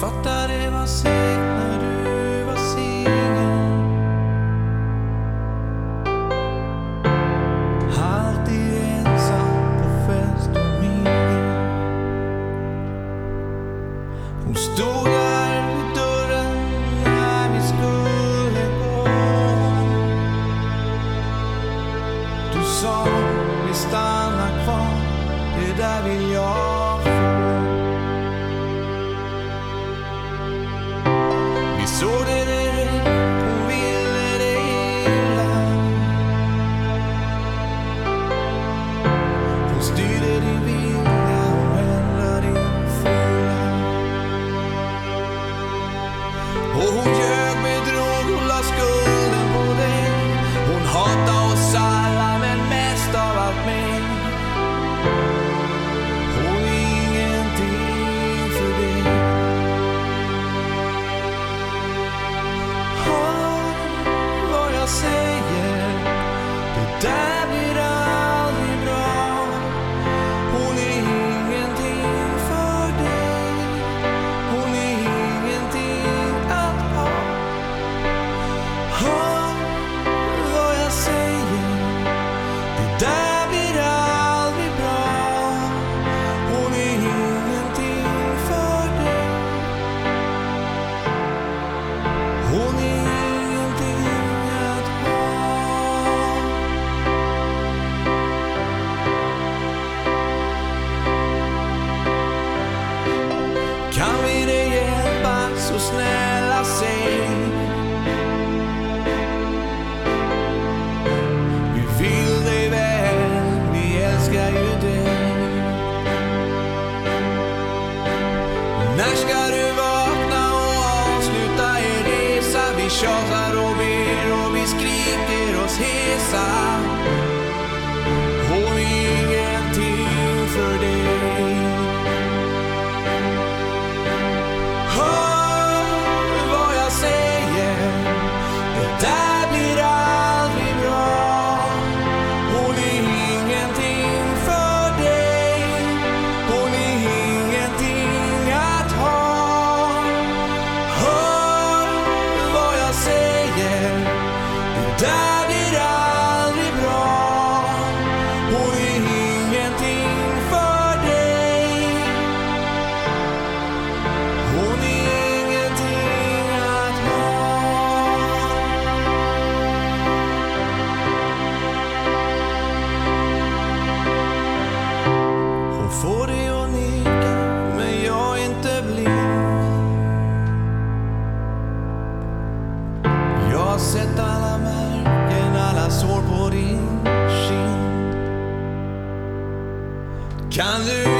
Fattar det var segt när du var singel. Alltid ensam på fest och mingel. Hon stod där vid dörren när vi skulle gå. Du sa vi stannar kvar, det där vill jag Come chorar ou sett alla märken, alla sår på din kind. Kan du